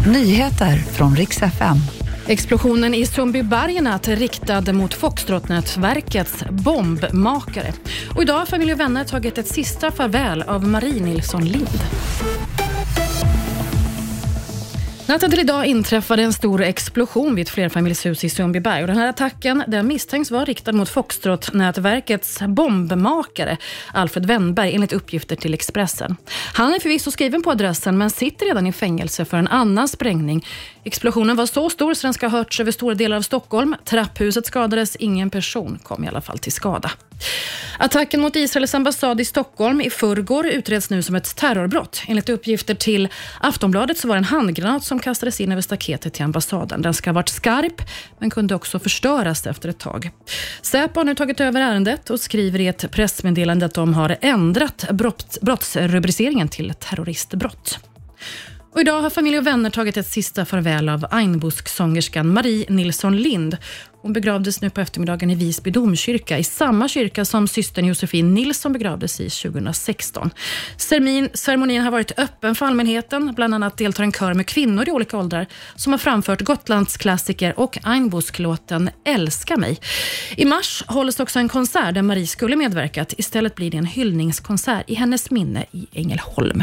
Nyheter från riks FM. Explosionen i Sundbyberg natt riktad mot Foxtrotnätverkets bombmakare. Och idag har familj och vänner tagit ett sista farväl av Marie Nilsson Lind. Natten till idag inträffade en stor explosion vid ett flerfamiljshus i Sundbyberg. Och den här attacken den misstänks vara riktad mot Foxtrot-nätverkets bombmakare Alfred Wennberg enligt uppgifter till Expressen. Han är förvisso skriven på adressen men sitter redan i fängelse för en annan sprängning. Explosionen var så stor så den ska ha hörts över stora delar av Stockholm. Trapphuset skadades, ingen person kom i alla fall till skada. Attacken mot Israels ambassad i Stockholm i förrgår utreds nu som ett terrorbrott. Enligt uppgifter till Aftonbladet så var det en handgranat som kastades in över staketet till ambassaden. Den ska ha varit skarp, men kunde också förstöras efter ett tag. Säpo har nu tagit över ärendet och skriver i ett pressmeddelande att de har ändrat brott, brottsrubriceringen till terroristbrott. Och idag har familj och vänner tagit ett sista farväl av Einbusk-sångerskan Marie Nilsson Lind. Hon begravdes nu på eftermiddagen i Visby domkyrka, i samma kyrka som systern Josefin Nilsson begravdes i 2016. Ceremonin, ceremonin har varit öppen för allmänheten. Bland annat deltar en kör med kvinnor i olika åldrar som har framfört Gotlands klassiker och Einbusk-låten Älska mig. I mars hålls också en konsert där Marie skulle medverkat. Istället blir det en hyllningskonsert i hennes minne i Ängelholm.